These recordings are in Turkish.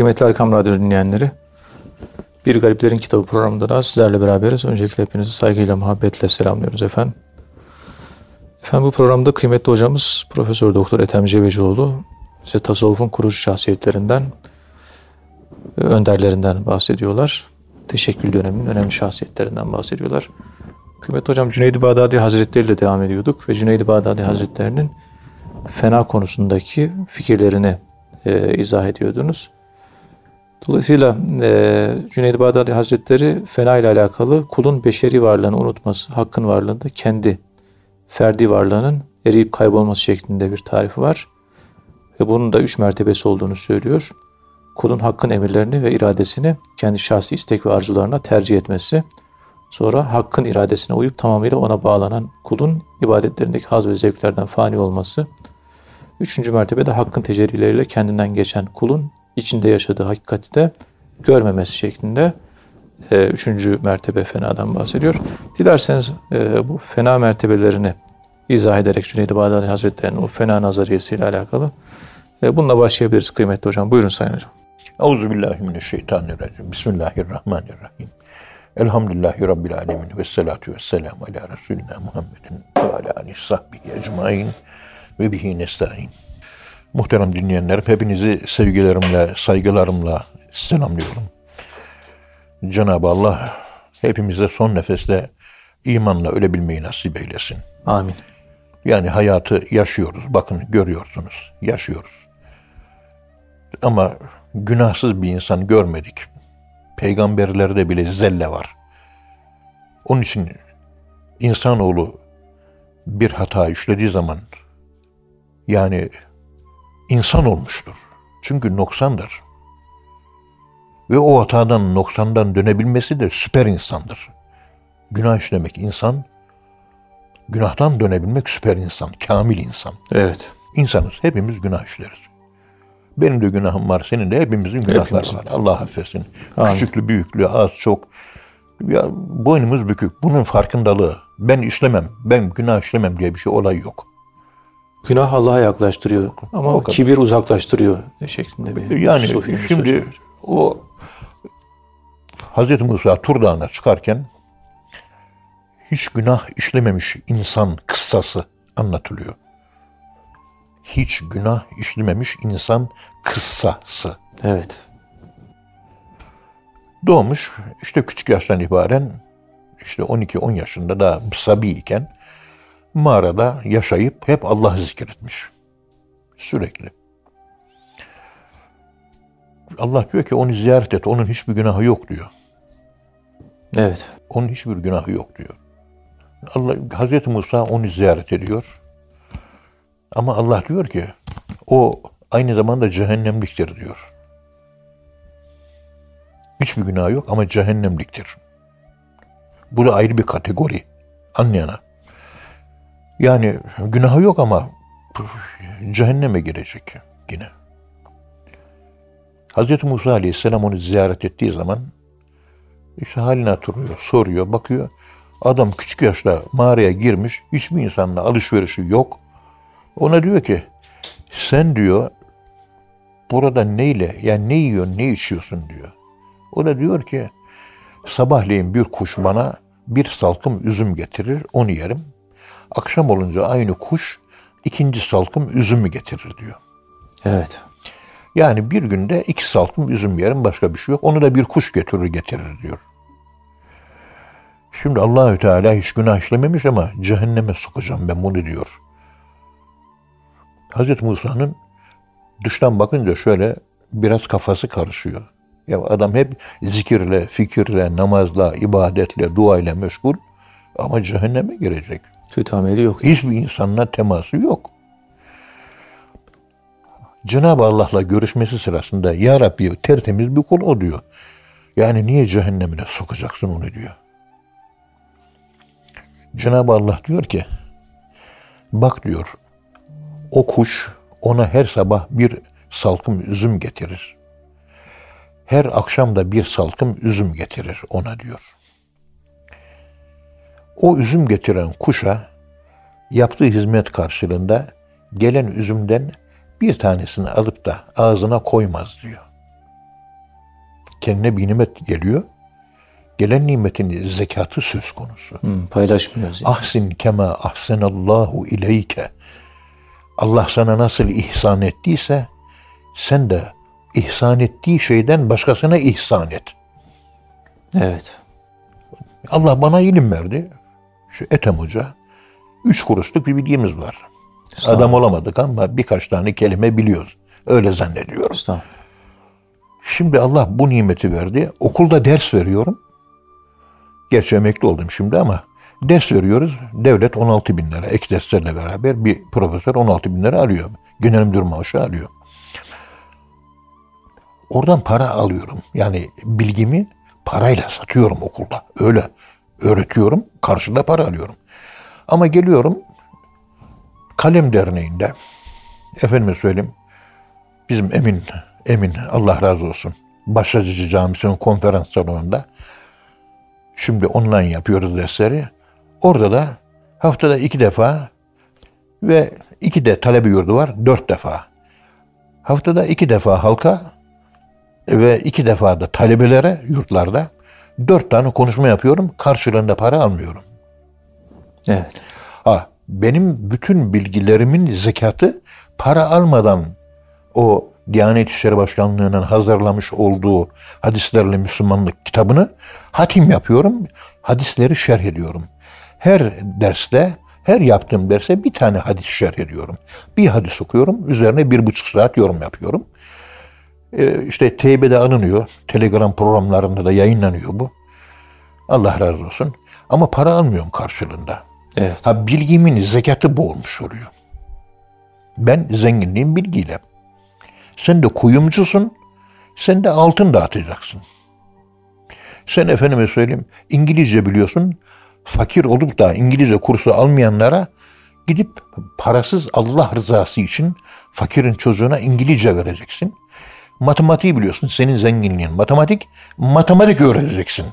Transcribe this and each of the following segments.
Kıymetli Erkam Radyo dinleyenleri, Bir Gariplerin Kitabı programında da sizlerle beraberiz. Öncelikle hepinizi saygıyla, muhabbetle selamlıyoruz efendim. Efendim bu programda kıymetli hocamız Profesör Doktor Ethem Cebecioğlu bize tasavvufun kurucu şahsiyetlerinden, önderlerinden bahsediyorlar. Teşekkül döneminin önemli şahsiyetlerinden bahsediyorlar. Kıymetli hocam Cüneyd-i Bağdadi Hazretleri ile devam ediyorduk ve Cüneyd-i Bağdadi Hazretlerinin fena konusundaki fikirlerini e, izah ediyordunuz. Dolayısıyla e, Cüneyd-i Bağdadi Hazretleri fena ile alakalı kulun beşeri varlığını unutması, hakkın varlığında kendi ferdi varlığının eriyip kaybolması şeklinde bir tarifi var. Ve bunun da üç mertebesi olduğunu söylüyor. Kulun hakkın emirlerini ve iradesini kendi şahsi istek ve arzularına tercih etmesi. Sonra hakkın iradesine uyup tamamıyla ona bağlanan kulun ibadetlerindeki haz ve zevklerden fani olması. Üçüncü mertebede hakkın tecellileriyle kendinden geçen kulun içinde yaşadığı hakikati de görmemesi şeklinde e, üçüncü mertebe fenadan bahsediyor. Dilerseniz e, bu fena mertebelerini izah ederek Cüneyd-i Bağdadi Hazretleri'nin o fena nazariyesiyle alakalı e, bununla başlayabiliriz kıymetli hocam. Buyurun Sayın Hocam. Euzubillahimineşşeytanirracim. Bismillahirrahmanirrahim. Elhamdülillahi Rabbil alemin ve salatu ve selamu ala Resulina Muhammedin ve ala alihi sahbihi ecmain ve bihi nesta'in. Muhterem dinleyenler, hepinizi sevgilerimle, saygılarımla selamlıyorum. Cenab-ı Allah hepimize son nefeste imanla ölebilmeyi nasip eylesin. Amin. Yani hayatı yaşıyoruz. Bakın görüyorsunuz. Yaşıyoruz. Ama günahsız bir insan görmedik. Peygamberlerde bile zelle var. Onun için insanoğlu bir hata işlediği zaman yani insan olmuştur. Çünkü noksandır. Ve o hatadan, noksandan dönebilmesi de süper insandır. Günah işlemek insan, günahtan dönebilmek süper insan, kamil insan. Evet. İnsanız, hepimiz günah işleriz. Benim de günahım var, senin de hepimizin günahları Hepimizin. var. Allah affetsin. Amin. Küçüklü, büyüklü, az, çok. Ya boynumuz bükük. Bunun farkındalığı. Ben işlemem, ben günah işlemem diye bir şey olay yok. Günah Allah'a yaklaştırıyor ama O kadar. kibir uzaklaştırıyor şeklinde bir Yani sufi şimdi sözü o Hz. Musa Tur Dağı'na çıkarken hiç günah işlememiş insan kıssası anlatılıyor. Hiç günah işlememiş insan kıssası. Evet. Doğmuş işte küçük yaştan itibaren işte 12-10 yaşında da sabi iken mağarada yaşayıp hep Allah zikretmiş. Sürekli. Allah diyor ki onu ziyaret et. Onun hiçbir günahı yok diyor. Evet. Onun hiçbir günahı yok diyor. Allah Hazreti Musa onu ziyaret ediyor. Ama Allah diyor ki o aynı zamanda cehennemliktir diyor. Hiçbir günahı yok ama cehennemliktir. Bu da ayrı bir kategori anlayana. Yani günahı yok ama cehenneme girecek yine. Hazreti Musa Aleyhisselam onu ziyaret ettiği zaman işte halini hatırlıyor, soruyor, bakıyor. Adam küçük yaşta mağaraya girmiş, hiçbir insanla alışverişi yok. Ona diyor ki, sen diyor, burada neyle, yani ne yiyorsun, ne içiyorsun diyor. O da diyor ki, sabahleyin bir kuş bana bir salkım üzüm getirir, onu yerim. Akşam olunca aynı kuş ikinci salkım üzümü getirir diyor. Evet. Yani bir günde iki salkım üzüm yerim başka bir şey yok. Onu da bir kuş getirir getirir diyor. Şimdi Allahü Teala hiç günah işlememiş ama cehenneme sokacağım ben bunu diyor. Hazreti Musa'nın dıştan bakınca şöyle biraz kafası karışıyor. Ya adam hep zikirle, fikirle, namazla, ibadetle, duayla meşgul ama cehenneme girecek. Kötü ameli yok. Hiçbir insanla teması yok. Cenab-ı Allah'la görüşmesi sırasında Ya Rabbi tertemiz bir kul o diyor. Yani niye cehennemine sokacaksın onu diyor. Cenab-ı Allah diyor ki bak diyor o kuş ona her sabah bir salkım üzüm getirir. Her akşam da bir salkım üzüm getirir ona diyor. O üzüm getiren kuşa yaptığı hizmet karşılığında gelen üzümden bir tanesini alıp da ağzına koymaz diyor. Kendine bir nimet geliyor. Gelen nimetin zekatı söz konusu. Hmm, paylaşmıyoruz. Yani. Ahsin kema ahsenallahu ileyke. Allah sana nasıl ihsan ettiyse sen de ihsan ettiği şeyden başkasına ihsan et. Evet. Allah bana ilim verdi. Şu Ethem Hoca. Üç kuruşluk bir bilgimiz var. Adam olamadık ama birkaç tane kelime biliyoruz. Öyle zannediyoruz. Şimdi Allah bu nimeti verdi. Okulda ders veriyorum. Gerçi emekli oldum şimdi ama ders veriyoruz. Devlet 16 bin lira ek derslerle beraber bir profesör 16 bin lira alıyor. Genel müdür maaşı alıyor. Oradan para alıyorum. Yani bilgimi parayla satıyorum okulda. Öyle öğretiyorum. Karşında para alıyorum. Ama geliyorum Kalem Derneği'nde efendime söyleyeyim bizim Emin Emin Allah razı olsun Başlacıcı Camisi'nin konferans salonunda şimdi online yapıyoruz dersleri. Orada da haftada iki defa ve iki de talebe yurdu var dört defa. Haftada iki defa halka ve iki defa da talebelere yurtlarda dört tane konuşma yapıyorum. Karşılığında para almıyorum. Evet. Ha, benim bütün bilgilerimin zekatı para almadan o Diyanet İşleri Başkanlığı'nın hazırlamış olduğu hadislerle Müslümanlık kitabını hatim yapıyorum. Hadisleri şerh ediyorum. Her derste, her yaptığım derse bir tane hadis şerh ediyorum. Bir hadis okuyorum. Üzerine bir buçuk saat yorum yapıyorum. Ee, işte teybede alınıyor. Telegram programlarında da yayınlanıyor bu. Allah razı olsun. Ama para almıyorum karşılığında. Evet. Ha bilgimin zekatı bu olmuş oluyor. Ben zenginliğim bilgiyle. Sen de kuyumcusun. Sen de altın dağıtacaksın. Sen efendime söyleyeyim İngilizce biliyorsun. Fakir olup da İngilizce kursu almayanlara gidip parasız Allah rızası için fakirin çocuğuna İngilizce vereceksin. Matematiği biliyorsun. Senin zenginliğin matematik. Matematik öğreteceksin.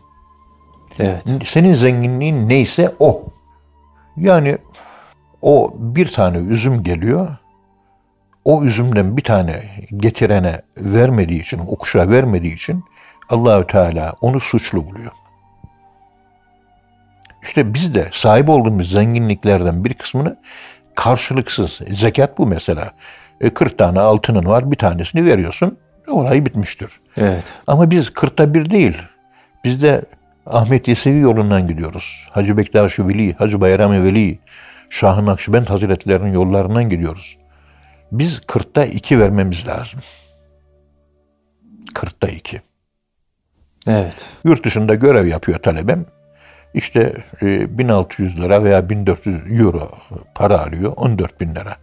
Evet. Senin zenginliğin neyse o. Yani o bir tane üzüm geliyor. O üzümden bir tane getirene vermediği için, o kuşa vermediği için Allahü Teala onu suçlu buluyor. İşte biz de sahip olduğumuz zenginliklerden bir kısmını karşılıksız, zekat bu mesela. E, 40 tane altının var, bir tanesini veriyorsun, olay bitmiştir. Evet. Ama biz 40'ta bir değil. Biz de Ahmet Yesevi yolundan gidiyoruz. Hacı Bektaş Veli, Hacı Bayram Veli, Şah-ı Nakşibend Hazretlerinin yollarından gidiyoruz. Biz 40'ta 2 vermemiz lazım. 40'ta 2. Evet. Yurt dışında görev yapıyor talebem. İşte e, 1600 lira veya 1400 euro para alıyor. 14 bin lira.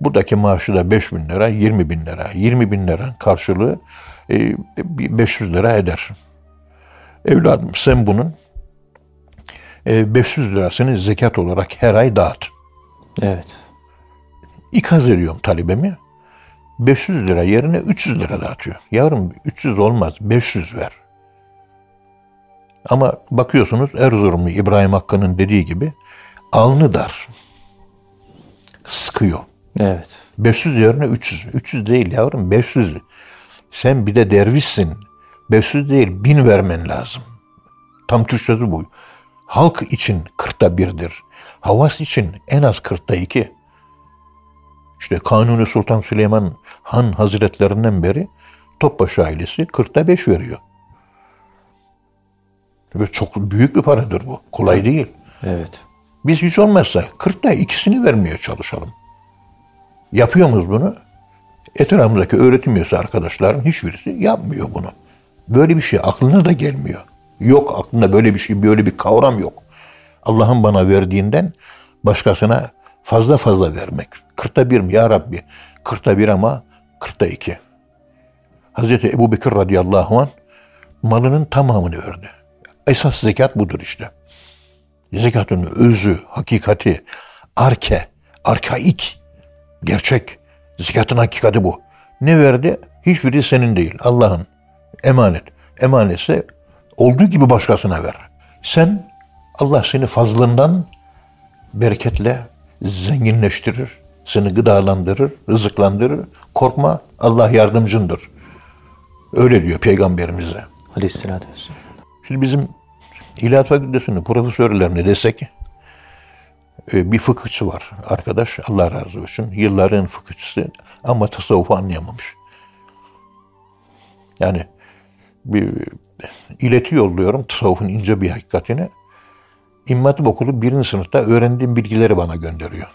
Buradaki maaşı da 5 bin lira, 20 bin lira. 20 bin lira karşılığı e, bir 500 lira eder. Evladım sen bunun e, 500 lirasını zekat olarak her ay dağıt. Evet. İkaz ediyorum talebemi. 500 lira yerine 300 lira dağıtıyor. Yavrum 300 olmaz 500 ver. Ama bakıyorsunuz Erzurumlu İbrahim Hakkı'nın dediği gibi alnı dar. Sıkıyor. Evet. 500 yerine 300. 300 değil yavrum 500. Sen bir de dervişsin. 500 değil 1000 vermen lazım. Tam Türkçesi bu. Halk için 40'ta birdir. Havas için en az 40'ta 2. İşte Kanuni Sultan Süleyman Han Hazretlerinden beri Topbaşı ailesi 40'ta 5 veriyor. Ve çok büyük bir paradır bu. Kolay değil. Evet. Biz hiç olmazsa 40'ta ikisini vermeye çalışalım. Yapıyor muyuz bunu? Etrafımızdaki öğretim üyesi arkadaşların hiçbirisi yapmıyor bunu. Böyle bir şey aklına da gelmiyor. Yok aklında böyle bir şey, böyle bir kavram yok. Allah'ın bana verdiğinden başkasına fazla fazla vermek. Kırkta bir mi ya Rabbi? Kırkta bir ama kırkta iki. Hazreti Ebu Bekir radıyallahu anh malının tamamını verdi. Esas zekat budur işte. Zekatın özü, hakikati, arke, arkaik, gerçek. Zekatın hakikati bu. Ne verdi? Hiçbiri senin değil. Allah'ın. Emanet. Emanetse olduğu gibi başkasına ver. Sen Allah seni fazlından bereketle zenginleştirir. Seni gıdalandırır, rızıklandırır. Korkma Allah yardımcındır. Öyle diyor peygamberimize. Aleyhisselatü vesselam. Şimdi bizim İlahiyat Fakültesi'nin profesörlerine desek bir fıkıhçı var arkadaş Allah razı olsun. Yılların fıkıhçısı ama tasavvufu anlayamamış. Yani bir ileti yolluyorum tasavvufun ince bir hakikatini. İmam Hatip Okulu birinci sınıfta öğrendiğim bilgileri bana gönderiyor.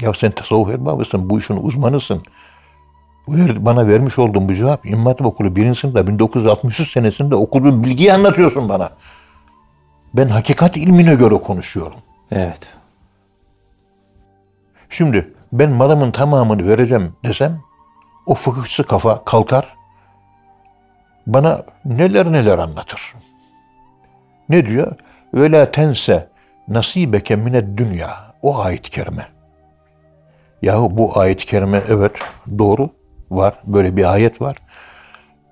Ya sen tasavvuf erbabısın, bu işin uzmanısın. Bana vermiş olduğun bu cevap İmam Hatip Okulu birinci sınıfta 1963 senesinde okuduğum bilgiyi anlatıyorsun bana. Ben hakikat ilmine göre konuşuyorum. Evet. Şimdi ben malımın tamamını vereceğim desem o fıkıhçı kafa kalkar bana neler neler anlatır. Ne diyor? La tense nasibeke mine dünya. O ayet-i kerime. Yahu bu ayet-i kerime evet doğru var. Böyle bir ayet var.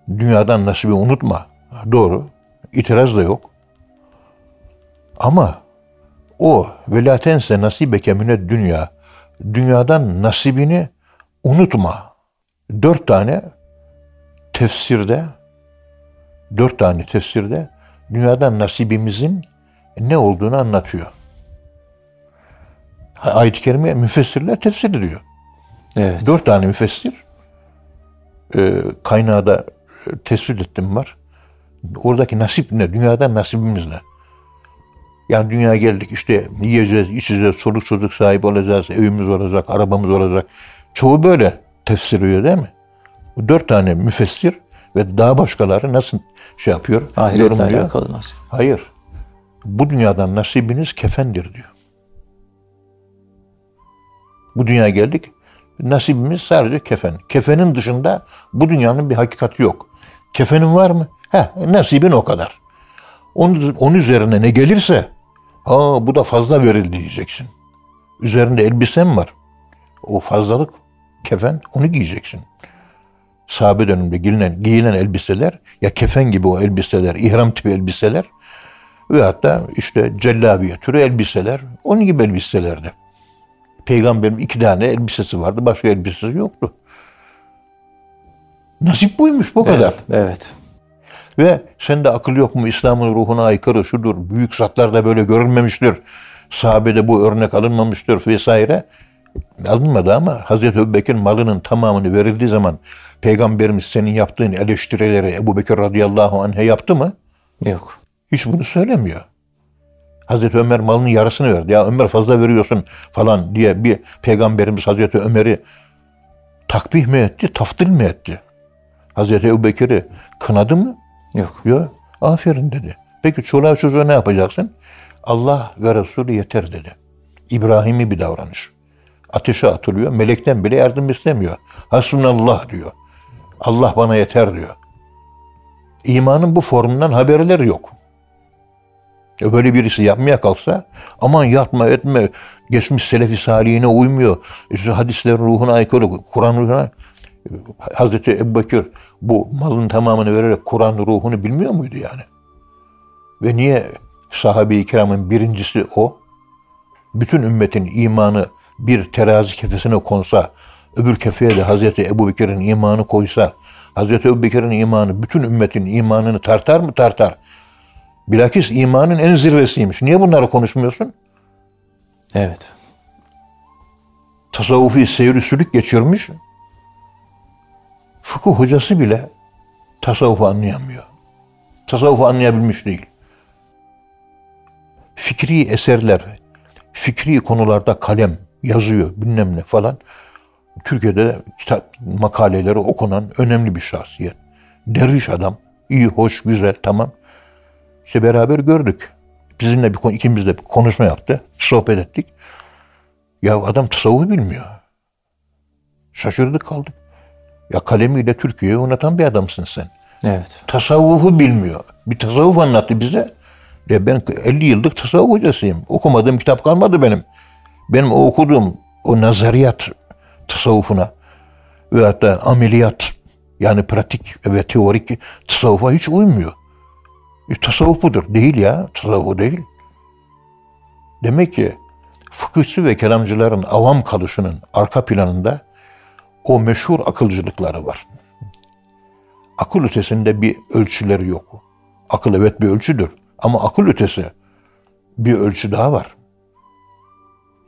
Dünyadan nasibi unutma. Doğru. İtiraz da yok. Ama o velatense nasibeke mine dünya. Dünyadan nasibini unutma. Dört tane tefsirde dört tane tefsirde dünyadan nasibimizin ne olduğunu anlatıyor. Ayet-i Kerime müfessirler tefsir ediyor. Evet. Dört tane müfessir e, kaynağı da e, tespit ettim var. Oradaki nasip ne? Dünyadan nasibimiz ne? Yani dünyaya geldik işte yiyeceğiz, içeceğiz, çoluk çocuk sahibi olacağız, evimiz olacak, arabamız olacak. Çoğu böyle tefsir ediyor değil mi? Bu dört tane müfessir ve daha başkaları nasıl şey yapıyor? Ahiretle alakalı nasip. Hayır. Bu dünyadan nasibiniz kefendir diyor. Bu dünyaya geldik. Nasibimiz sadece kefen. Kefenin dışında bu dünyanın bir hakikati yok. Kefenin var mı? Heh, nasibin o kadar. Onun, onun üzerine ne gelirse ha bu da fazla verildi diyeceksin. Üzerinde elbisen var. O fazlalık kefen onu giyeceksin. Sahabe döneminde giyinen, giyilen elbiseler ya kefen gibi o elbiseler, ihram tipi elbiseler ve hatta işte cellabiye türü elbiseler onun gibi elbiselerdi. Peygamberin iki tane elbisesi vardı. Başka elbisesi yoktu. Nasip buymuş bu kadar. Evet, evet. Ve sende akıl yok mu? İslam'ın ruhuna aykırı şudur. Büyük zatlarda böyle görülmemiştir. Sahabede bu örnek alınmamıştır vesaire. Alınmadı ama Hazreti Ebubekir malının tamamını verildiği zaman Peygamberimiz senin yaptığın eleştirileri Ebu Bekir radıyallahu anh'e yaptı mı? Yok. Hiç bunu söylemiyor. Hazreti Ömer malının yarısını verdi. Ya Ömer fazla veriyorsun falan diye bir peygamberimiz Hazreti Ömer'i takbih mi etti, taftil mi etti? Hazreti Ebu Bekir'i kınadı mı? Yok. Yok. Aferin dedi. Peki çoluğa çocuğa ne yapacaksın? Allah ve Resulü yeter dedi. İbrahim'i bir davranış. Ateşe atılıyor. Melekten bile yardım istemiyor. Hasbunallah diyor. Allah bana yeter diyor. İmanın bu formundan haberleri yok. E böyle birisi yapmaya kalksa aman yapma etme geçmiş selefi salihine uymuyor. İşte hadislerin ruhuna aykırı, Kur'an ruhuna Hazreti Ebu Bekir bu malın tamamını vererek Kur'an ruhunu bilmiyor muydu yani? Ve niye sahabe-i kiramın birincisi o? Bütün ümmetin imanı bir terazi kefesine konsa, öbür kefeye de Hazreti Ebu Bekir'in imanı koysa, Hazreti Ebu Bekir'in imanı bütün ümmetin imanını tartar mı? Tartar. Bilakis imanın en zirvesiymiş. Niye bunları konuşmuyorsun? Evet. Tasavvufi seyir sülük geçirmiş. Fıkıh hocası bile tasavvufu anlayamıyor. Tasavvufu anlayabilmiş değil. Fikri eserler, fikri konularda kalem yazıyor bilmem ne falan. Türkiye'de de kitap makaleleri okunan önemli bir şahsiyet. Derviş adam. iyi, hoş, güzel, tamam. İşte beraber gördük. Bizimle bir konu, ikimiz de bir konuşma yaptı. Sohbet ettik. Ya adam tasavvufu bilmiyor. Şaşırdık kaldık. Ya kalemiyle Türkiye'yi oynatan bir adamsın sen. Evet. Tasavvufu bilmiyor. Bir tasavvuf anlattı bize. Ya ben 50 yıllık tasavvuf hocasıyım. Okumadığım kitap kalmadı benim. Benim o okuduğum o nazariyat tasavvufuna ve hatta ameliyat yani pratik ve teorik tasavvufa hiç uymuyor. E, tasavvuf budur. Değil ya. Tasavvuf değil. Demek ki fıkıhçı ve kelamcıların avam kalışının arka planında o meşhur akılcılıkları var. akıl ötesinde bir ölçüleri yok. Akıl evet bir ölçüdür. Ama akıl ötesi bir ölçü daha var.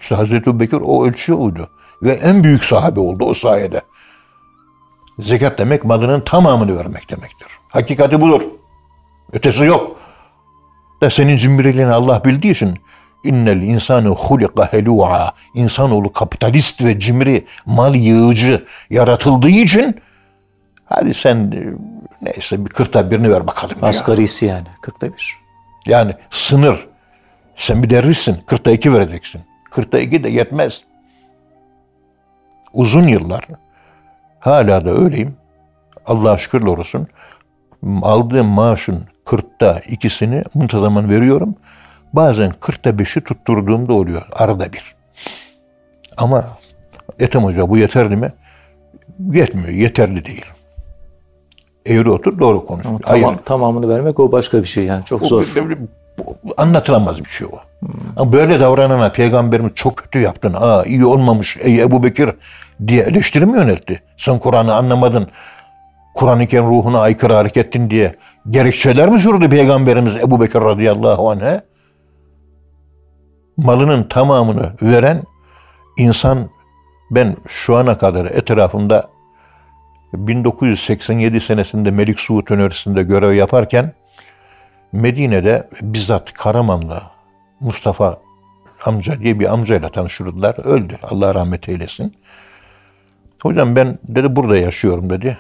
İşte Hazreti Ebubekir o ölçüye uydu. Ve en büyük sahabe oldu o sayede. Zekat demek malının tamamını vermek demektir. Hakikati budur. Ötesi yok. Da senin cimriliğini Allah bildiği için innel insanı hulika helu'a insanoğlu kapitalist ve cimri mal yığıcı yaratıldığı için hadi sen e, neyse bir kırkta birini ver bakalım. ya. Asgarisi yani. 40'ta bir. Yani sınır. Sen bir dervişsin. 40'ta 2 vereceksin. 40'ta 2 de yetmez. Uzun yıllar hala da öyleyim. Allah'a şükürler olsun. Aldığım maaşın 40'ta ikisini muntazaman veriyorum. Bazen 40'ta 5'i tutturduğum da oluyor. Arada bir. Ama Ethem Hoca bu yeterli mi? Yetmiyor. Yeterli değil. Eğri otur doğru konuş. Ama Hayır. tamam, tamamını vermek o başka bir şey yani. Çok O zor. böyle- anlatılamaz bir şey o. Ama böyle davranana peygamberimiz çok kötü yaptın. Aa iyi olmamış ey Ebu Bekir diye eleştiri mi yöneltti? Sen Kur'an'ı anlamadın. Kur'an-ı Kerim ruhuna aykırı hareket ettin diye gerekçeler mi sürdü peygamberimiz Ebu Bekir radıyallahu anh'e? Malının tamamını veren insan ben şu ana kadar etrafında 1987 senesinde Melik Suud Üniversitesi'nde görev yaparken Medine'de bizzat Karamanlı Mustafa amca diye bir amcayla tanıştırdılar. Öldü. Allah rahmet eylesin. Hocam ben dedi burada yaşıyorum dedi.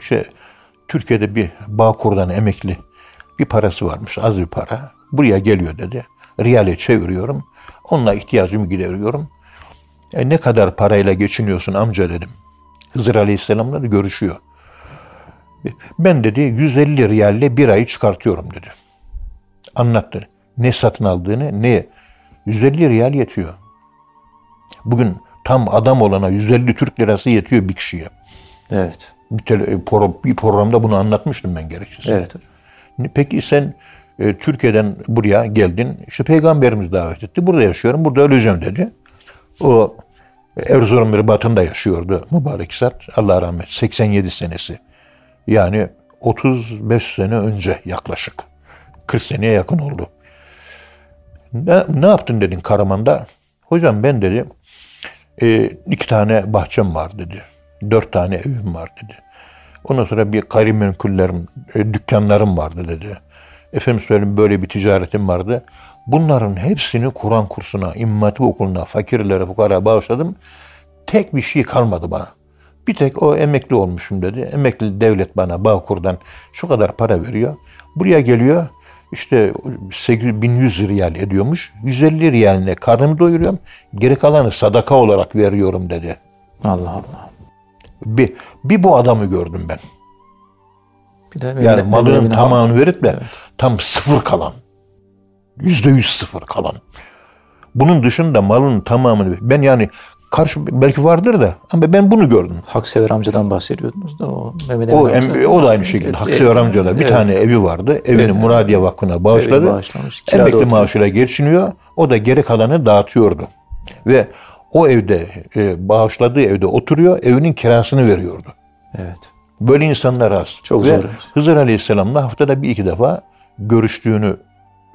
İşte Türkiye'de bir Bağkur'dan emekli bir parası varmış. Az bir para. Buraya geliyor dedi. Riyale çeviriyorum. Onunla ihtiyacımı gideriyorum. E, ne kadar parayla geçiniyorsun amca dedim. Hızır Aleyhisselam'la da görüşüyor. Ben dedi 150 riyalle bir ayı çıkartıyorum dedi. Anlattı. Ne satın aldığını ne 150 riyal yetiyor. Bugün tam adam olana 150 Türk lirası yetiyor bir kişiye. Evet. Bir, tele- pro- bir programda bunu anlatmıştım ben gerekirse. Evet. Peki sen e, Türkiye'den buraya geldin. İşte peygamberimiz davet etti. Burada yaşıyorum. Burada öleceğim dedi. O Erzurum Ribat'ında yaşıyordu mübarek zat. Allah rahmet. 87 senesi. Yani 35 sene önce yaklaşık. 40 seneye yakın oldu. Ne, ne yaptın dedin Karaman'da? Hocam ben dedi e, iki tane bahçem var dedi. Dört tane evim var dedi. Ondan sonra bir gayrimenkullerim, e, dükkanlarım vardı dedi. Efendim söyleyeyim böyle bir ticaretim vardı. Bunların hepsini Kur'an kursuna, İmam Hatip okuluna, fakirlere, fukara bağışladım. Tek bir şey kalmadı bana. Bir tek o emekli olmuşum dedi. Emekli devlet bana Bağkur'dan şu kadar para veriyor. Buraya geliyor işte 8100 riyal ediyormuş. 150 riyaline karnımı doyuruyorum. Geri kalanı sadaka olarak veriyorum dedi. Allah Allah. Bir, bir bu adamı gördüm ben. Bir de Yani malının tamamını verip de tam sıfır kalan. Yüzde yüz sıfır kalan. Bunun dışında malın tamamını ben yani karşı belki vardır da ama ben bunu gördüm. Haksever amcadan bahsediyordunuz da o Mehmet O, Emin amca- em, o da aynı şekilde. Evet, Hakkı amcada bir evet. tane evi vardı. Evini Evet. Muradiye Vakfı'na bağışladı. Emekli oturuyor. maaşıyla geçiniyor. O da geri kalanı dağıtıyordu. Ve o evde e, bağışladığı evde oturuyor. Evinin kirasını veriyordu. Evet. Böyle insanlar az. Çok Ve zor. Hızır Aleyhisselam'la haftada bir iki defa görüştüğünü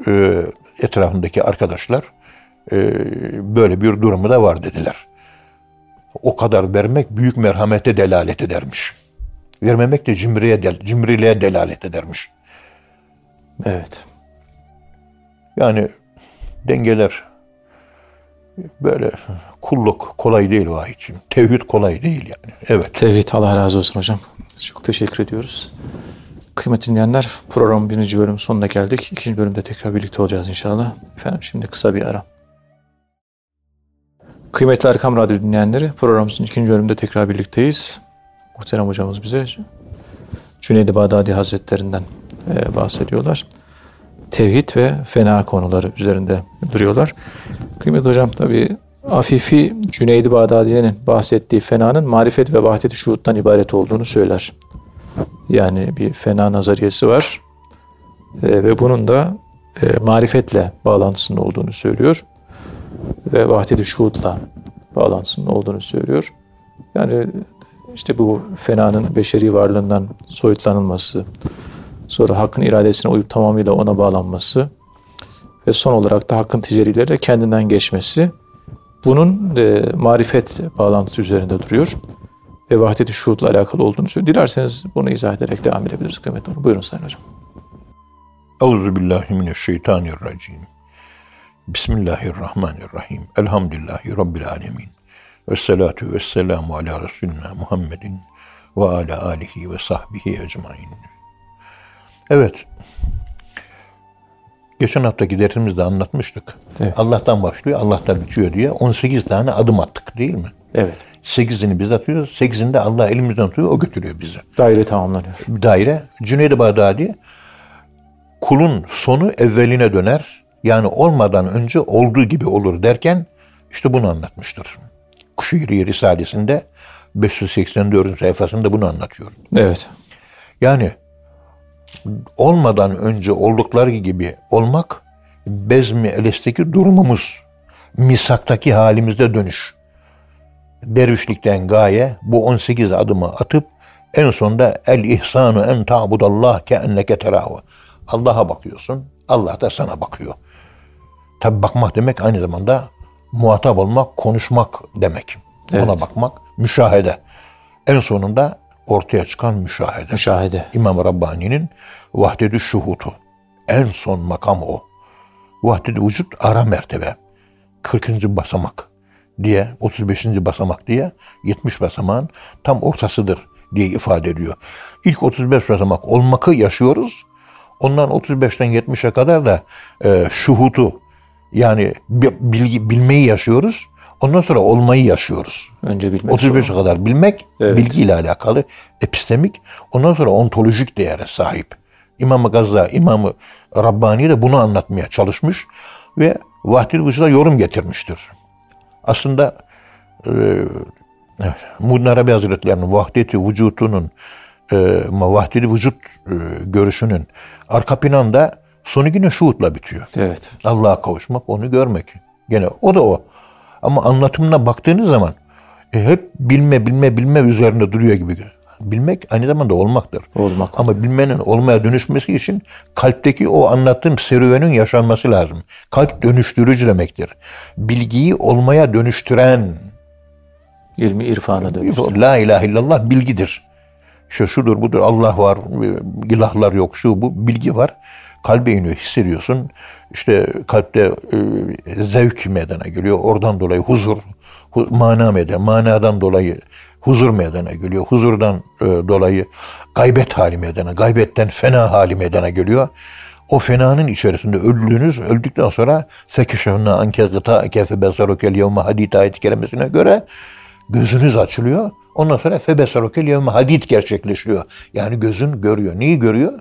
e, etrafındaki arkadaşlar e, böyle bir durumu da var dediler. O kadar vermek büyük merhamete delalet edermiş. Vermemek de cimriye, del, cimriliğe delalet edermiş. Evet. Yani dengeler böyle kulluk kolay değil vahiyçim. Tevhid kolay değil yani. Evet. Tevhid Allah razı olsun hocam. Çok teşekkür ediyoruz. Kıymetli dinleyenler programın birinci bölüm sonuna geldik. İkinci bölümde tekrar birlikte olacağız inşallah. Efendim şimdi kısa bir ara. Kıymetli Erkam Radyo dinleyenleri programımızın ikinci bölümde tekrar birlikteyiz. Muhterem hocamız bize Cüneyd-i Bağdadi Hazretlerinden e, bahsediyorlar. Tevhid ve fena konuları üzerinde duruyorlar. Kıymetli hocam tabii Afifi Cüneyd-i Bağdadi'nin bahsettiği fenanın marifet ve vahdet-i şuhuttan ibaret olduğunu söyler. Yani bir fena nazariyesi var. E, ve bunun da e, marifetle bağlantısının olduğunu söylüyor. Ve vahdet-i şuhutla bağlantısının olduğunu söylüyor. Yani işte bu fenanın beşeri varlığından soyutlanılması, sonra hakkın iradesine uyup tamamıyla ona bağlanması ve son olarak da hakkın ticerileriyle kendinden geçmesi bunun e, marifet bağlantısı üzerinde duruyor ve vahdet-i şuhudla alakalı olduğunu söylüyor. Dilerseniz bunu izah ederek devam edebiliriz kıymetli olur. Buyurun Sayın Hocam. Euzu billahi mineşşeytanirracim. Bismillahirrahmanirrahim. Elhamdülillahi rabbil alamin. Ve salatu ve selamu ala Resulina Muhammedin ve ala alihi ve sahbihi ecmain. Evet. Geçen haftaki dersimizde anlatmıştık. Evet. Allah'tan başlıyor, Allah'tan bitiyor diye 18 tane adım attık değil mi? Evet. 8'ini biz atıyoruz, 8'inde Allah elimizden tutuyor, o götürüyor bizi. Daire tamamlanıyor. Daire. Cüneyd-i Bağdadi kulun sonu evveline döner. Yani olmadan önce olduğu gibi olur derken işte bunu anlatmıştır. Kuşeyri Risalesi'nde 584. sayfasında bunu anlatıyor. Evet. Yani olmadan önce oldukları gibi olmak bezmi elesteki durumumuz, misaktaki halimizde dönüş. Dervişlikten gaye bu 18 adımı atıp en sonunda el ihsanu en ta'budallah ke enneke terahu. Allah'a bakıyorsun, Allah da sana bakıyor. Tabi bakmak demek aynı zamanda muhatap olmak, konuşmak demek. Evet. Ona bakmak, müşahede. En sonunda ortaya çıkan müşahede. Müşahede. İmam Rabbani'nin vahdedü şuhutu. En son makam o. Vahdedü vücut ara mertebe. 40. basamak diye, 35. basamak diye 70 basamağın tam ortasıdır diye ifade ediyor. İlk 35 basamak olmakı yaşıyoruz. Ondan 35'ten 70'e kadar da e, şuhutu yani bi- bilgi, bilmeyi yaşıyoruz. Ondan sonra olmayı yaşıyoruz. Önce bilmek 35'e kadar bilmek Evet. bilgiyle alakalı epistemik. Ondan sonra ontolojik değere sahip. İmam-ı Gazza, İmam-ı Rabbani de bunu anlatmaya çalışmış ve Vahdil Vücud'a yorum getirmiştir. Aslında e, Muhyiddin Arabi Hazretleri'nin vahdeti vücudunun e, vahdeti vücut e, görüşünün arka planda sonu yine şuhutla bitiyor. Evet. Allah'a kavuşmak, onu görmek. Gene o da o. Ama anlatımına baktığınız zaman e, hep bilme, bilme, bilme üzerinde duruyor gibi. Bilmek aynı zamanda olmaktır. Olmak. Ama bilmenin olmaya dönüşmesi için kalpteki o anlattığım serüvenin yaşanması lazım. Kalp dönüştürücü demektir. Bilgiyi olmaya dönüştüren, İlmi irfana dönüştür. La ilahe illallah bilgidir. İşte şudur budur Allah var, ilahlar yok şu bu bilgi var. Kalbe iniyor hissediyorsun. İşte kalpte e, zevk meydana geliyor. Oradan dolayı huzur, hu, mana meydana, manadan dolayı huzur meydana geliyor. Huzurdan e, dolayı gaybet hali meydana, gaybetten fena hali meydana geliyor. O fenanın içerisinde öldüğünüz, öldükten sonra fekişehunna anke gıta kefe besarukel yevme hadid ayet kelimesine göre gözünüz açılıyor. Ondan sonra febesarukel yevme hadid gerçekleşiyor. Yani gözün görüyor. Neyi görüyor?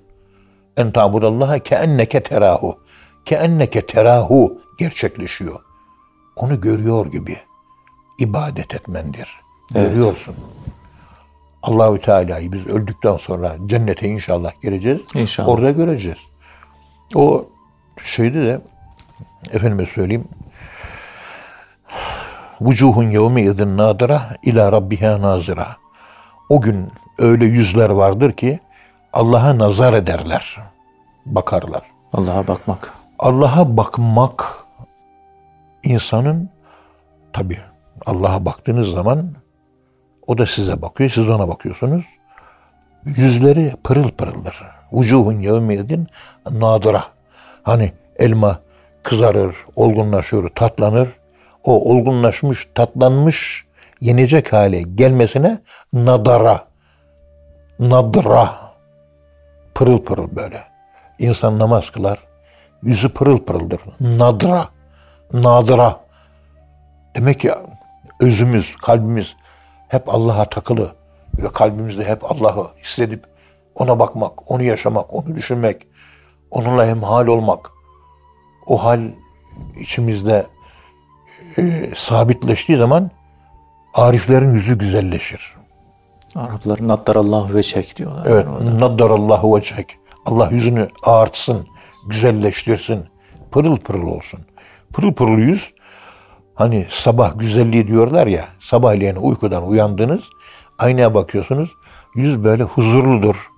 En tabudallaha ke enneke terahu. Ke enneke terahu gerçekleşiyor. Onu görüyor gibi ibadet etmendir. Evet. Görüyorsun. Allahü Teala'yı biz öldükten sonra cennete inşallah gireceğiz. İnşallah. Orada göreceğiz. O şeyde de efendime söyleyeyim Vucuhun yevme izin nadira ila rabbiha nazira. O gün öyle yüzler vardır ki Allah'a nazar ederler. Bakarlar. Allah'a bakmak. Allah'a bakmak insanın tabi Allah'a baktığınız zaman o da size bakıyor, siz ona bakıyorsunuz. Yüzleri pırıl pırıldır. Vucuhun yevmiyedin nadira. Hani elma kızarır, olgunlaşır, tatlanır. O olgunlaşmış, tatlanmış, yenecek hale gelmesine nadara, nadra, pırıl pırıl böyle. İnsan namaz kılar, yüzü pırıl pırıldır. Nadra, nadıra. Demek ki özümüz, kalbimiz hep Allah'a takılı ve kalbimizde hep Allah'ı hissedip ona bakmak, onu yaşamak, onu düşünmek, onunla hemhal olmak. O hal içimizde e, sabitleştiği zaman ariflerin yüzü güzelleşir. Araplar naddarallahu ve çek diyorlar. Evet. Yani. Naddarallahu vecehek. Allah yüzünü ağartsın, güzelleştirsin. Pırıl pırıl olsun. Pırıl pırıl yüz hani sabah güzelliği diyorlar ya sabahleyin uykudan uyandınız Aynaya bakıyorsunuz. Yüz böyle huzurludur.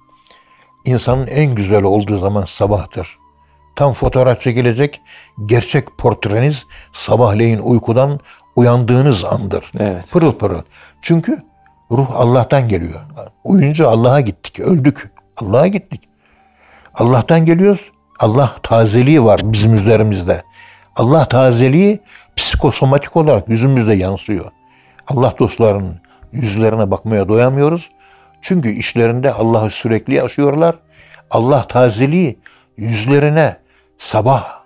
İnsanın en güzel olduğu zaman sabahtır. Tam fotoğraf çekilecek gerçek portreniz sabahleyin uykudan uyandığınız andır. Evet. Pırıl pırıl. Çünkü ruh Allah'tan geliyor. Uyunca Allah'a gittik, öldük. Allah'a gittik. Allah'tan geliyoruz. Allah tazeliği var bizim üzerimizde. Allah tazeliği psikosomatik olarak yüzümüzde yansıyor. Allah dostlarının yüzlerine bakmaya doyamıyoruz. Çünkü işlerinde Allah'ı sürekli yaşıyorlar. Allah tazeliği yüzlerine sabah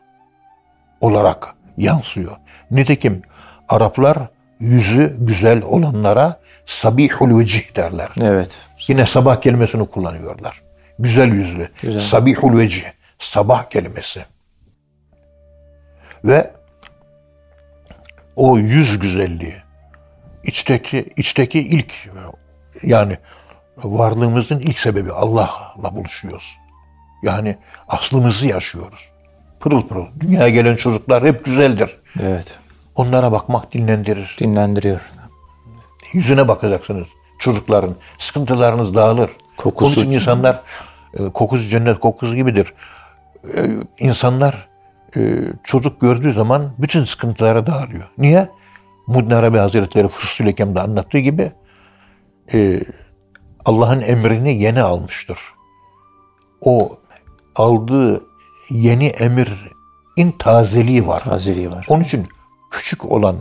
olarak yansıyor. Nitekim Araplar yüzü güzel olanlara sabihul vecih derler. Evet. Yine sabah kelimesini kullanıyorlar. Güzel yüzlü. Güzel. Sabihul vecih. Sabah kelimesi. Ve o yüz güzelliği içteki içteki ilk yani varlığımızın ilk sebebi Allah'la buluşuyoruz. Yani aslımızı yaşıyoruz. Pırıl pırıl. Dünyaya gelen çocuklar hep güzeldir. Evet. Onlara bakmak dinlendirir. Dinlendiriyor. Yüzüne bakacaksınız. Çocukların sıkıntılarınız dağılır. Kokusu- Onun için insanlar e, kokusu cennet kokusu gibidir. E, İnsanlar çocuk gördüğü zaman bütün sıkıntıları dağılıyor. Niye? Muddin Arabi Hazretleri Fusul Ekem'de anlattığı gibi e, Allah'ın emrini yeni almıştır. O aldığı yeni emirin tazeliği var. Tazeliği var. Onun için küçük olan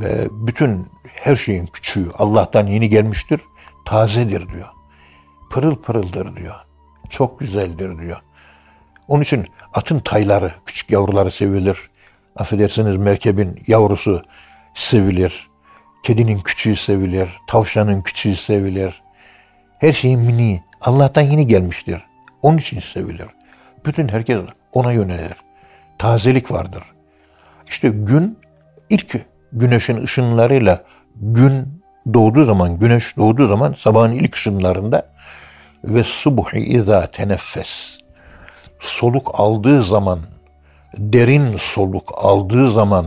ve bütün her şeyin küçüğü Allah'tan yeni gelmiştir. Tazedir diyor. Pırıl pırıldır diyor. Çok güzeldir diyor. Onun için atın tayları, küçük yavruları sevilir. Affedersiniz merkebin yavrusu sevilir. Kedinin küçüğü sevilir. Tavşanın küçüğü sevilir. Her şeyin mini. Allah'tan yeni gelmiştir. Onun için sevilir. Bütün herkes ona yönelir. Tazelik vardır. İşte gün ilk güneşin ışınlarıyla gün doğduğu zaman, güneş doğduğu zaman sabahın ilk ışınlarında ve subhi izâ teneffes soluk aldığı zaman, derin soluk aldığı zaman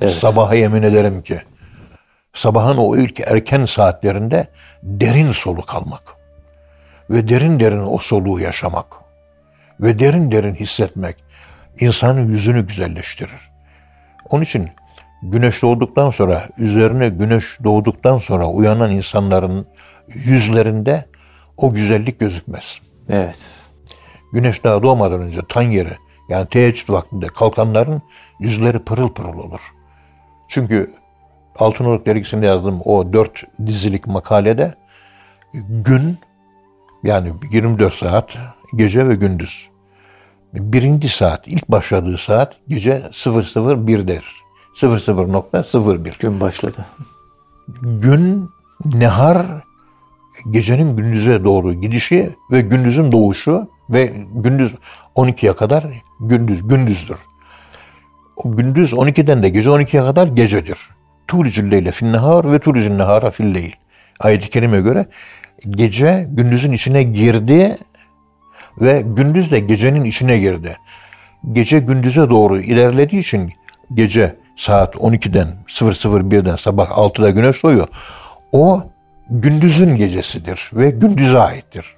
Evet. sabaha yemin ederim ki sabahın o ilk erken saatlerinde derin soluk almak ve derin derin o soluğu yaşamak ve derin derin hissetmek insanın yüzünü güzelleştirir. Onun için güneş doğduktan sonra, üzerine güneş doğduktan sonra uyanan insanların yüzlerinde o güzellik gözükmez. Evet. Güneş daha doğmadan önce tan yani teheccüd vaktinde kalkanların yüzleri pırıl pırıl olur. Çünkü Altınoluk dergisinde yazdığım o dört dizilik makalede gün yani 24 saat gece ve gündüz. Birinci saat, ilk başladığı saat gece 001'dir. 00.01. Gün başladı. Gün, nehar, gecenin gündüze doğru gidişi ve gündüzün doğuşu ve gündüz 12'ye kadar gündüz gündüzdür. O gündüz 12'den de gece 12'ye kadar gecedir. Tulicül leyle fin nehar ve tulicül nehara fil leyl. Ayet-i kerime göre gece gündüzün içine girdi ve gündüz de gecenin içine girdi. Gece gündüze doğru ilerlediği için gece saat 12'den 001'den sabah 6'da güneş doğuyor. O gündüzün gecesidir ve gündüze aittir.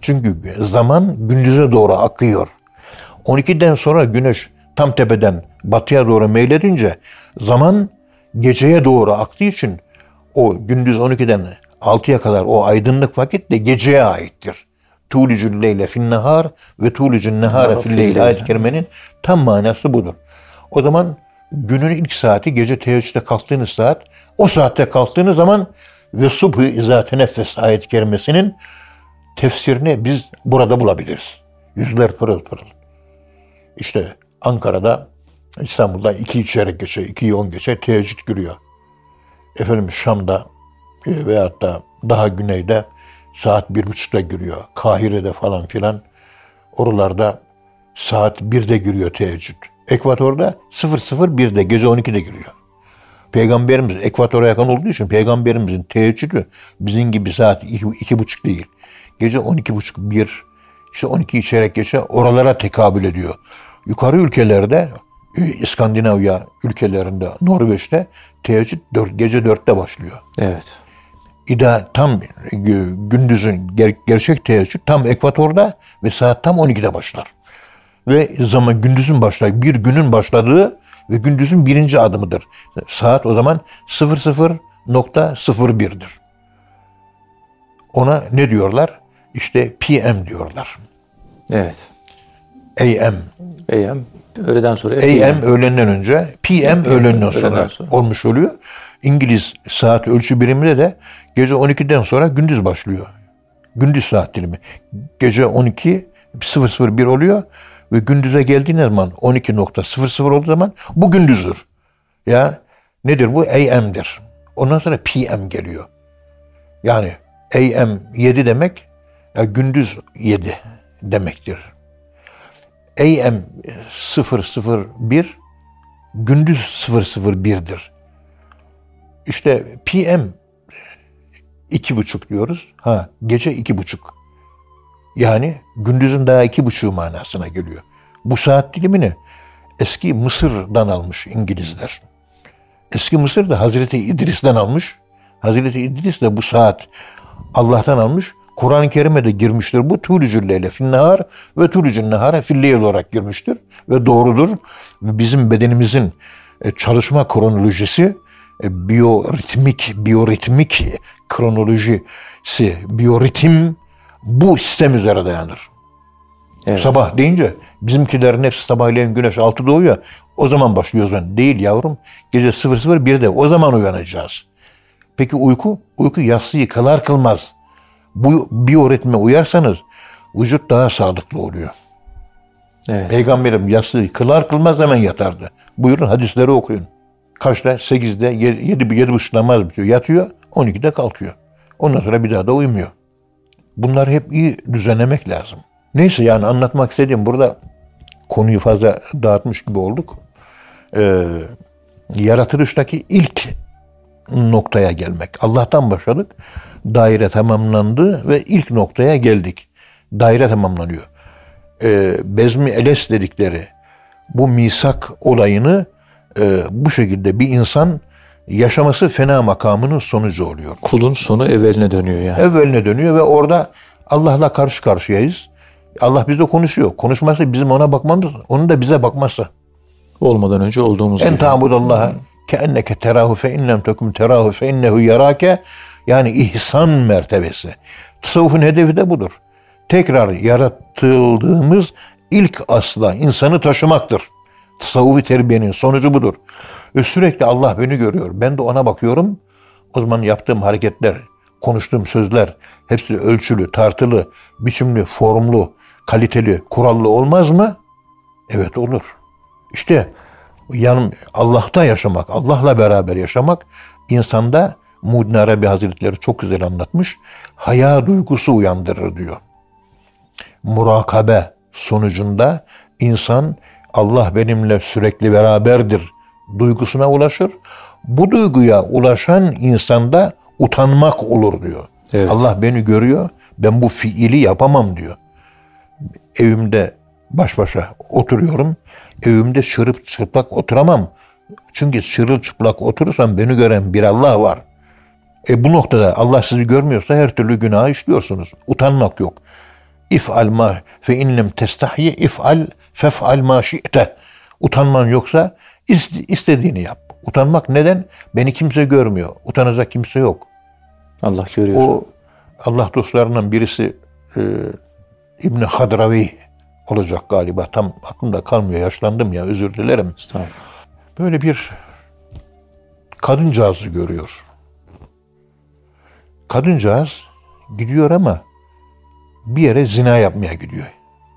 Çünkü zaman gündüze doğru akıyor. 12'den sonra güneş tam tepeden batıya doğru meyledince zaman geceye doğru aktığı için o gündüz 12'den 6'ya kadar o aydınlık vakit de geceye aittir. Tulicül leyle fin nehar ve tulicül nehare fil leyl ayet-i kerimenin tam manası budur. O zaman günün ilk saati gece teheccüde kalktığınız saat o saatte kalktığınız zaman ve subhu izâ teneffes ayet-i kerimesinin tefsirini biz burada bulabiliriz. Yüzler pırıl pırıl. İşte Ankara'da, İstanbul'da iki çeyrek geçe, iki on geçe teheccüd giriyor. Efendim Şam'da e, veyahut da daha güneyde saat bir buçukta giriyor. Kahire'de falan filan oralarda saat birde giriyor teheccüd. Ekvatorda 00.1'de gece 12'de giriyor. Peygamberimiz ekvatora yakın olduğu için peygamberimizin teheccüdü bizim gibi saat iki, iki buçuk değil. Gece 12 buçuk bir işte 12 çeyrek geçe oralara tekabül ediyor. Yukarı ülkelerde e, İskandinavya ülkelerinde Norveç'te teheccüd dört, gece dörtte başlıyor. Evet. İda tam gündüzün ger- gerçek teheccüd tam ekvatorda ve saat tam 12'de başlar. Ve zaman gündüzün başlar, bir günün başladığı ve gündüzün birinci adımıdır. Saat o zaman 00.01'dir. Ona ne diyorlar? İşte PM diyorlar. Evet. AM. AM öğleden sonra. AM öğlenden önce, PM öğlenden sonra, sonra olmuş oluyor. İngiliz saat ölçü biriminde de gece 12'den sonra gündüz başlıyor. Gündüz saat dilimi. Gece 12 001 oluyor ve gündüze geldiğiniz zaman 12.00 olduğu zaman bu gündüzdür. Ya nedir bu? AM'dir. Ondan sonra PM geliyor. Yani AM 7 demek ya gündüz 7 demektir. AM 001 gündüz 001'dir. İşte PM iki buçuk diyoruz. Ha gece iki buçuk. Yani gündüzün daha iki buçuğu manasına geliyor. Bu saat dilimini eski Mısır'dan almış İngilizler. Eski Mısır da Hazreti İdris'ten almış. Hazreti İdris de bu saat Allah'tan almış. Kur'an-ı Kerim'e de girmiştir. Bu tulücül leyle finnahar ve tulücül nehara filleyl olarak girmiştir. Ve doğrudur. Bizim bedenimizin e, çalışma kronolojisi e, biyoritmik, biyoritmik kronolojisi, biyoritim bu sistem üzere dayanır. Evet. Sabah deyince bizimkilerin hepsi sabahleyin güneş altı doğuyor. O zaman başlıyoruz ben. Değil yavrum. Gece 00.1'de o zaman uyanacağız. Peki uyku? Uyku yatsıyı kılar kılmaz. Bu biyoritme uyarsanız vücut daha sağlıklı oluyor. Evet. Peygamberim yatsıyı kılar kılmaz hemen yatardı. Buyurun hadisleri okuyun. Kaçta? 8'de, 7, 7 buçuk namaz bitiyor. Yatıyor, 12'de kalkıyor. Ondan sonra bir daha da uyumuyor. Bunları hep iyi düzenlemek lazım. Neyse yani anlatmak istediğim burada konuyu fazla dağıtmış gibi olduk. Ee, yaratılıştaki ilk noktaya gelmek. Allah'tan başladık. Daire tamamlandı ve ilk noktaya geldik. Daire tamamlanıyor. Ee, Bezmi Eles dedikleri bu misak olayını e, bu şekilde bir insan yaşaması fena makamının sonucu oluyor. Kulun sonu evveline dönüyor yani. Evveline dönüyor ve orada Allah'la karşı karşıyayız. Allah bizle konuşuyor. Konuşmazsa bizim ona bakmamız, onun da bize bakmazsa. Olmadan önce olduğumuz en gibi. En ta'budallaha ke enneke terahu fe inlem tekum terahu fe innehu yarake yani ihsan mertebesi. Tasavvufun hedefi de budur. Tekrar yaratıldığımız ilk asla insanı taşımaktır. Tasavvufi terbiyenin sonucu budur. Ve sürekli Allah beni görüyor. Ben de ona bakıyorum. O zaman yaptığım hareketler, konuştuğum sözler hepsi ölçülü, tartılı, biçimli, formlu, kaliteli, kurallı olmaz mı? Evet olur. İşte yanım Allah'ta yaşamak, Allah'la beraber yaşamak insanda Muhyiddin Arabi Hazretleri çok güzel anlatmış. Haya duygusu uyandırır diyor. Murakabe sonucunda insan Allah benimle sürekli beraberdir duygusuna ulaşır. Bu duyguya ulaşan insanda utanmak olur diyor. Evet. Allah beni görüyor. Ben bu fiili yapamam diyor. Evimde baş başa oturuyorum. Evimde çırıp çıplak oturamam. Çünkü çırılçıplak oturursam beni gören bir Allah var. E bu noktada Allah sizi görmüyorsa her türlü günah işliyorsunuz. Utanmak yok. İf'al ma fe inlem testahyi if'al fef'al ma şi'te. Utanman yoksa istediğini yap. Utanmak neden? Beni kimse görmüyor. Utanacak kimse yok. Allah görüyor. O Allah dostlarından birisi e, İbni Hadravi olacak galiba. Tam aklımda kalmıyor. Yaşlandım ya özür dilerim. Böyle bir kadıncağızı görüyor. Kadıncağız gidiyor ama bir yere zina yapmaya gidiyor.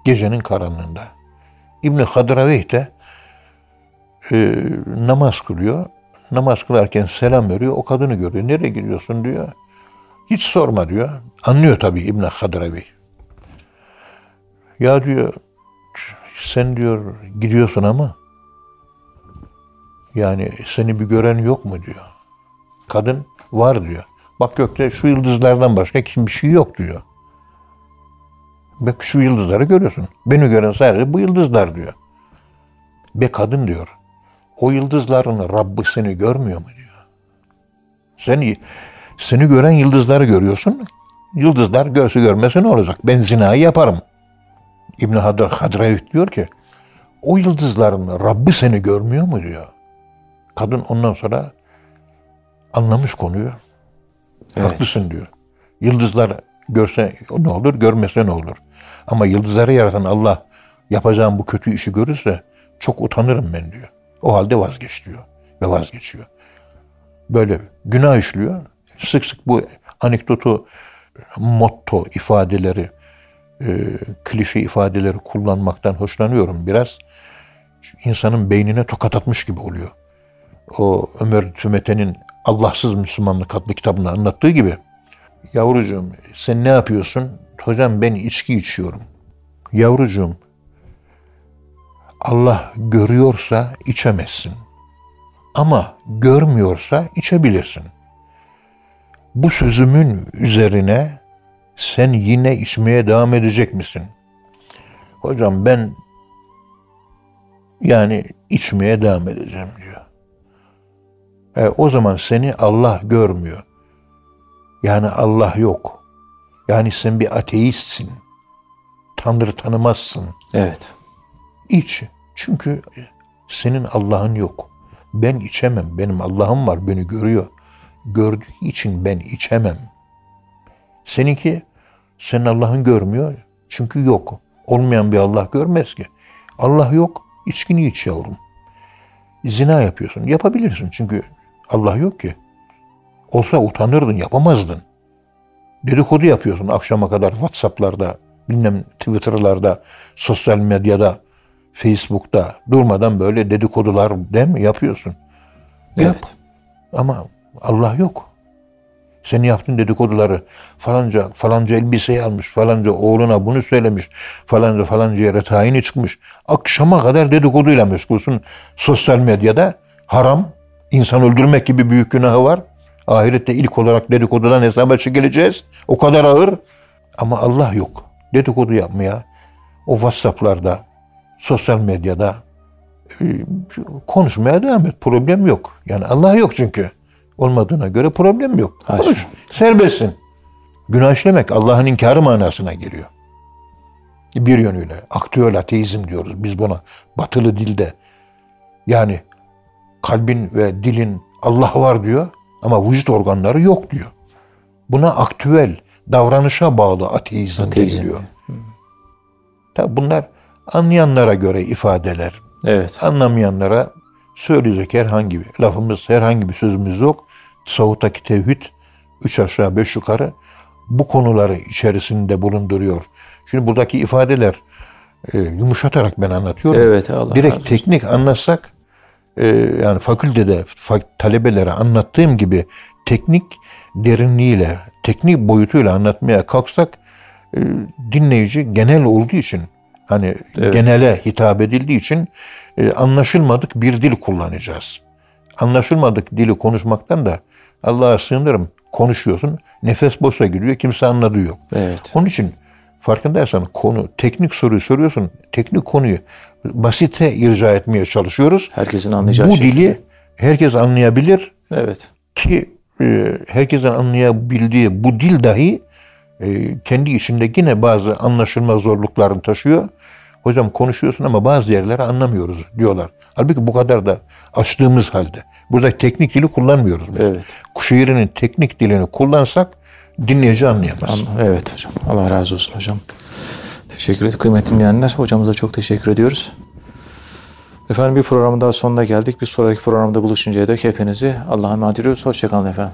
Gecenin karanlığında. İbni Hadraveyh de e, namaz kılıyor. Namaz kılarken selam veriyor. O kadını görüyor. Nereye gidiyorsun diyor. Hiç sorma diyor. Anlıyor tabii İbn Hadraveyh. Ya diyor sen diyor gidiyorsun ama yani seni bir gören yok mu diyor. Kadın var diyor. Bak gökte şu yıldızlardan başka bir şey yok diyor. Bak şu yıldızları görüyorsun. Beni gören sadece bu yıldızlar diyor. Be kadın diyor. O yıldızların Rabbi seni görmüyor mu diyor. Seni Seni gören yıldızları görüyorsun. Yıldızlar görse görmese ne olacak? Ben zinayı yaparım. İbn Hadr Hadraevit diyor ki o yıldızların Rabbi seni görmüyor mu diyor. Kadın ondan sonra anlamış konuyu. Evet. Haklısın diyor. Yıldızlar görse ne olur, görmese ne olur. Ama yıldızları yaratan Allah yapacağım bu kötü işi görürse çok utanırım ben diyor. O halde vazgeç diyor. Ve vazgeçiyor. Böyle günah işliyor. Sık sık bu anekdotu, motto ifadeleri, e, klişe ifadeleri kullanmaktan hoşlanıyorum biraz. İnsanın beynine tokat atmış gibi oluyor. O Ömer Tümete'nin Allahsız Müslümanlık adlı kitabında anlattığı gibi. Yavrucuğum sen ne yapıyorsun? Hocam ben içki içiyorum. Yavrucuğum Allah görüyorsa içemezsin. Ama görmüyorsa içebilirsin. Bu sözümün üzerine sen yine içmeye devam edecek misin? Hocam ben yani içmeye devam edeceğim diyor. E, o zaman seni Allah görmüyor. Yani Allah yok. Yani sen bir ateistsin. Tanrı tanımazsın. Evet. İç. Çünkü senin Allah'ın yok. Ben içemem. Benim Allah'ım var. Beni görüyor. Gördüğü için ben içemem. Seninki senin Allah'ın görmüyor. Çünkü yok. Olmayan bir Allah görmez ki. Allah yok. İçkini iç yavrum. Zina yapıyorsun. Yapabilirsin. Çünkü Allah yok ki. Olsa utanırdın. Yapamazdın. Dedikodu yapıyorsun akşama kadar WhatsApp'larda, bilmem Twitter'larda, sosyal medyada, Facebook'ta durmadan böyle dedikodular değil mi yapıyorsun? Yap. Evet. Ama Allah yok. Senin yaptığın dedikoduları falanca falanca elbiseyi almış, falanca oğluna bunu söylemiş, falanca falanca yere tayini çıkmış. Akşama kadar dedikoduyla meşgulsün. Sosyal medyada haram, insan öldürmek gibi büyük günahı var. Ahirette ilk olarak dedikodudan hesaba çekileceğiz. O kadar ağır. Ama Allah yok. Dedikodu yapmaya, o WhatsApp'larda, sosyal medyada e, konuşmaya devam et. Problem yok. Yani Allah yok çünkü. Olmadığına göre problem yok. Haşa. Konuş. Serbestsin. Günah işlemek Allah'ın inkarı manasına geliyor. Bir yönüyle. Aktüel ateizm diyoruz biz buna. Batılı dilde. Yani kalbin ve dilin Allah var diyor ama vücut organları yok diyor. Buna aktüel, davranışa bağlı ateizm, Ateizm. deniliyor. Tabi bunlar anlayanlara göre ifadeler. Evet. Anlamayanlara söyleyecek herhangi bir lafımız, herhangi bir sözümüz yok. Savuttaki tevhid üç aşağı beş yukarı bu konuları içerisinde bulunduruyor. Şimdi buradaki ifadeler e, yumuşatarak ben anlatıyorum. Evet. Allah Direkt olsun. teknik anlatsak yani fakültede fa- talebelere anlattığım gibi teknik derinliğiyle, teknik boyutuyla anlatmaya kalksak e, dinleyici genel olduğu için hani Evet. genele hitap edildiği için e, anlaşılmadık bir dil kullanacağız. Anlaşılmadık dili konuşmaktan da Allah'a sığınırım. Konuşuyorsun, nefes boşa gidiyor, kimse anladığı yok. Evet. Onun için farkındaysan konu, teknik soruyu soruyorsun, teknik konuyu basite irca etmeye çalışıyoruz. Herkesin anlayacağı Bu şekilde. dili herkes anlayabilir Evet. ki e, herkesin anlayabildiği bu dil dahi e, kendi içinde yine bazı anlaşılma zorluklarını taşıyor. Hocam konuşuyorsun ama bazı yerleri anlamıyoruz diyorlar. Halbuki bu kadar da açtığımız halde. Burada teknik dili kullanmıyoruz. biz. Evet. Kuşehir'in teknik dilini kullansak dinleyici anlayamaz. Anla- Evet hocam. Allah razı olsun hocam. Teşekkür ederim. Kıymetli dinleyenler hocamıza çok teşekkür ediyoruz. Efendim bir programın daha sonuna geldik. Bir sonraki programda buluşuncaya dek hepinizi Allah'a emanet ediyoruz. Hoşçakalın efendim.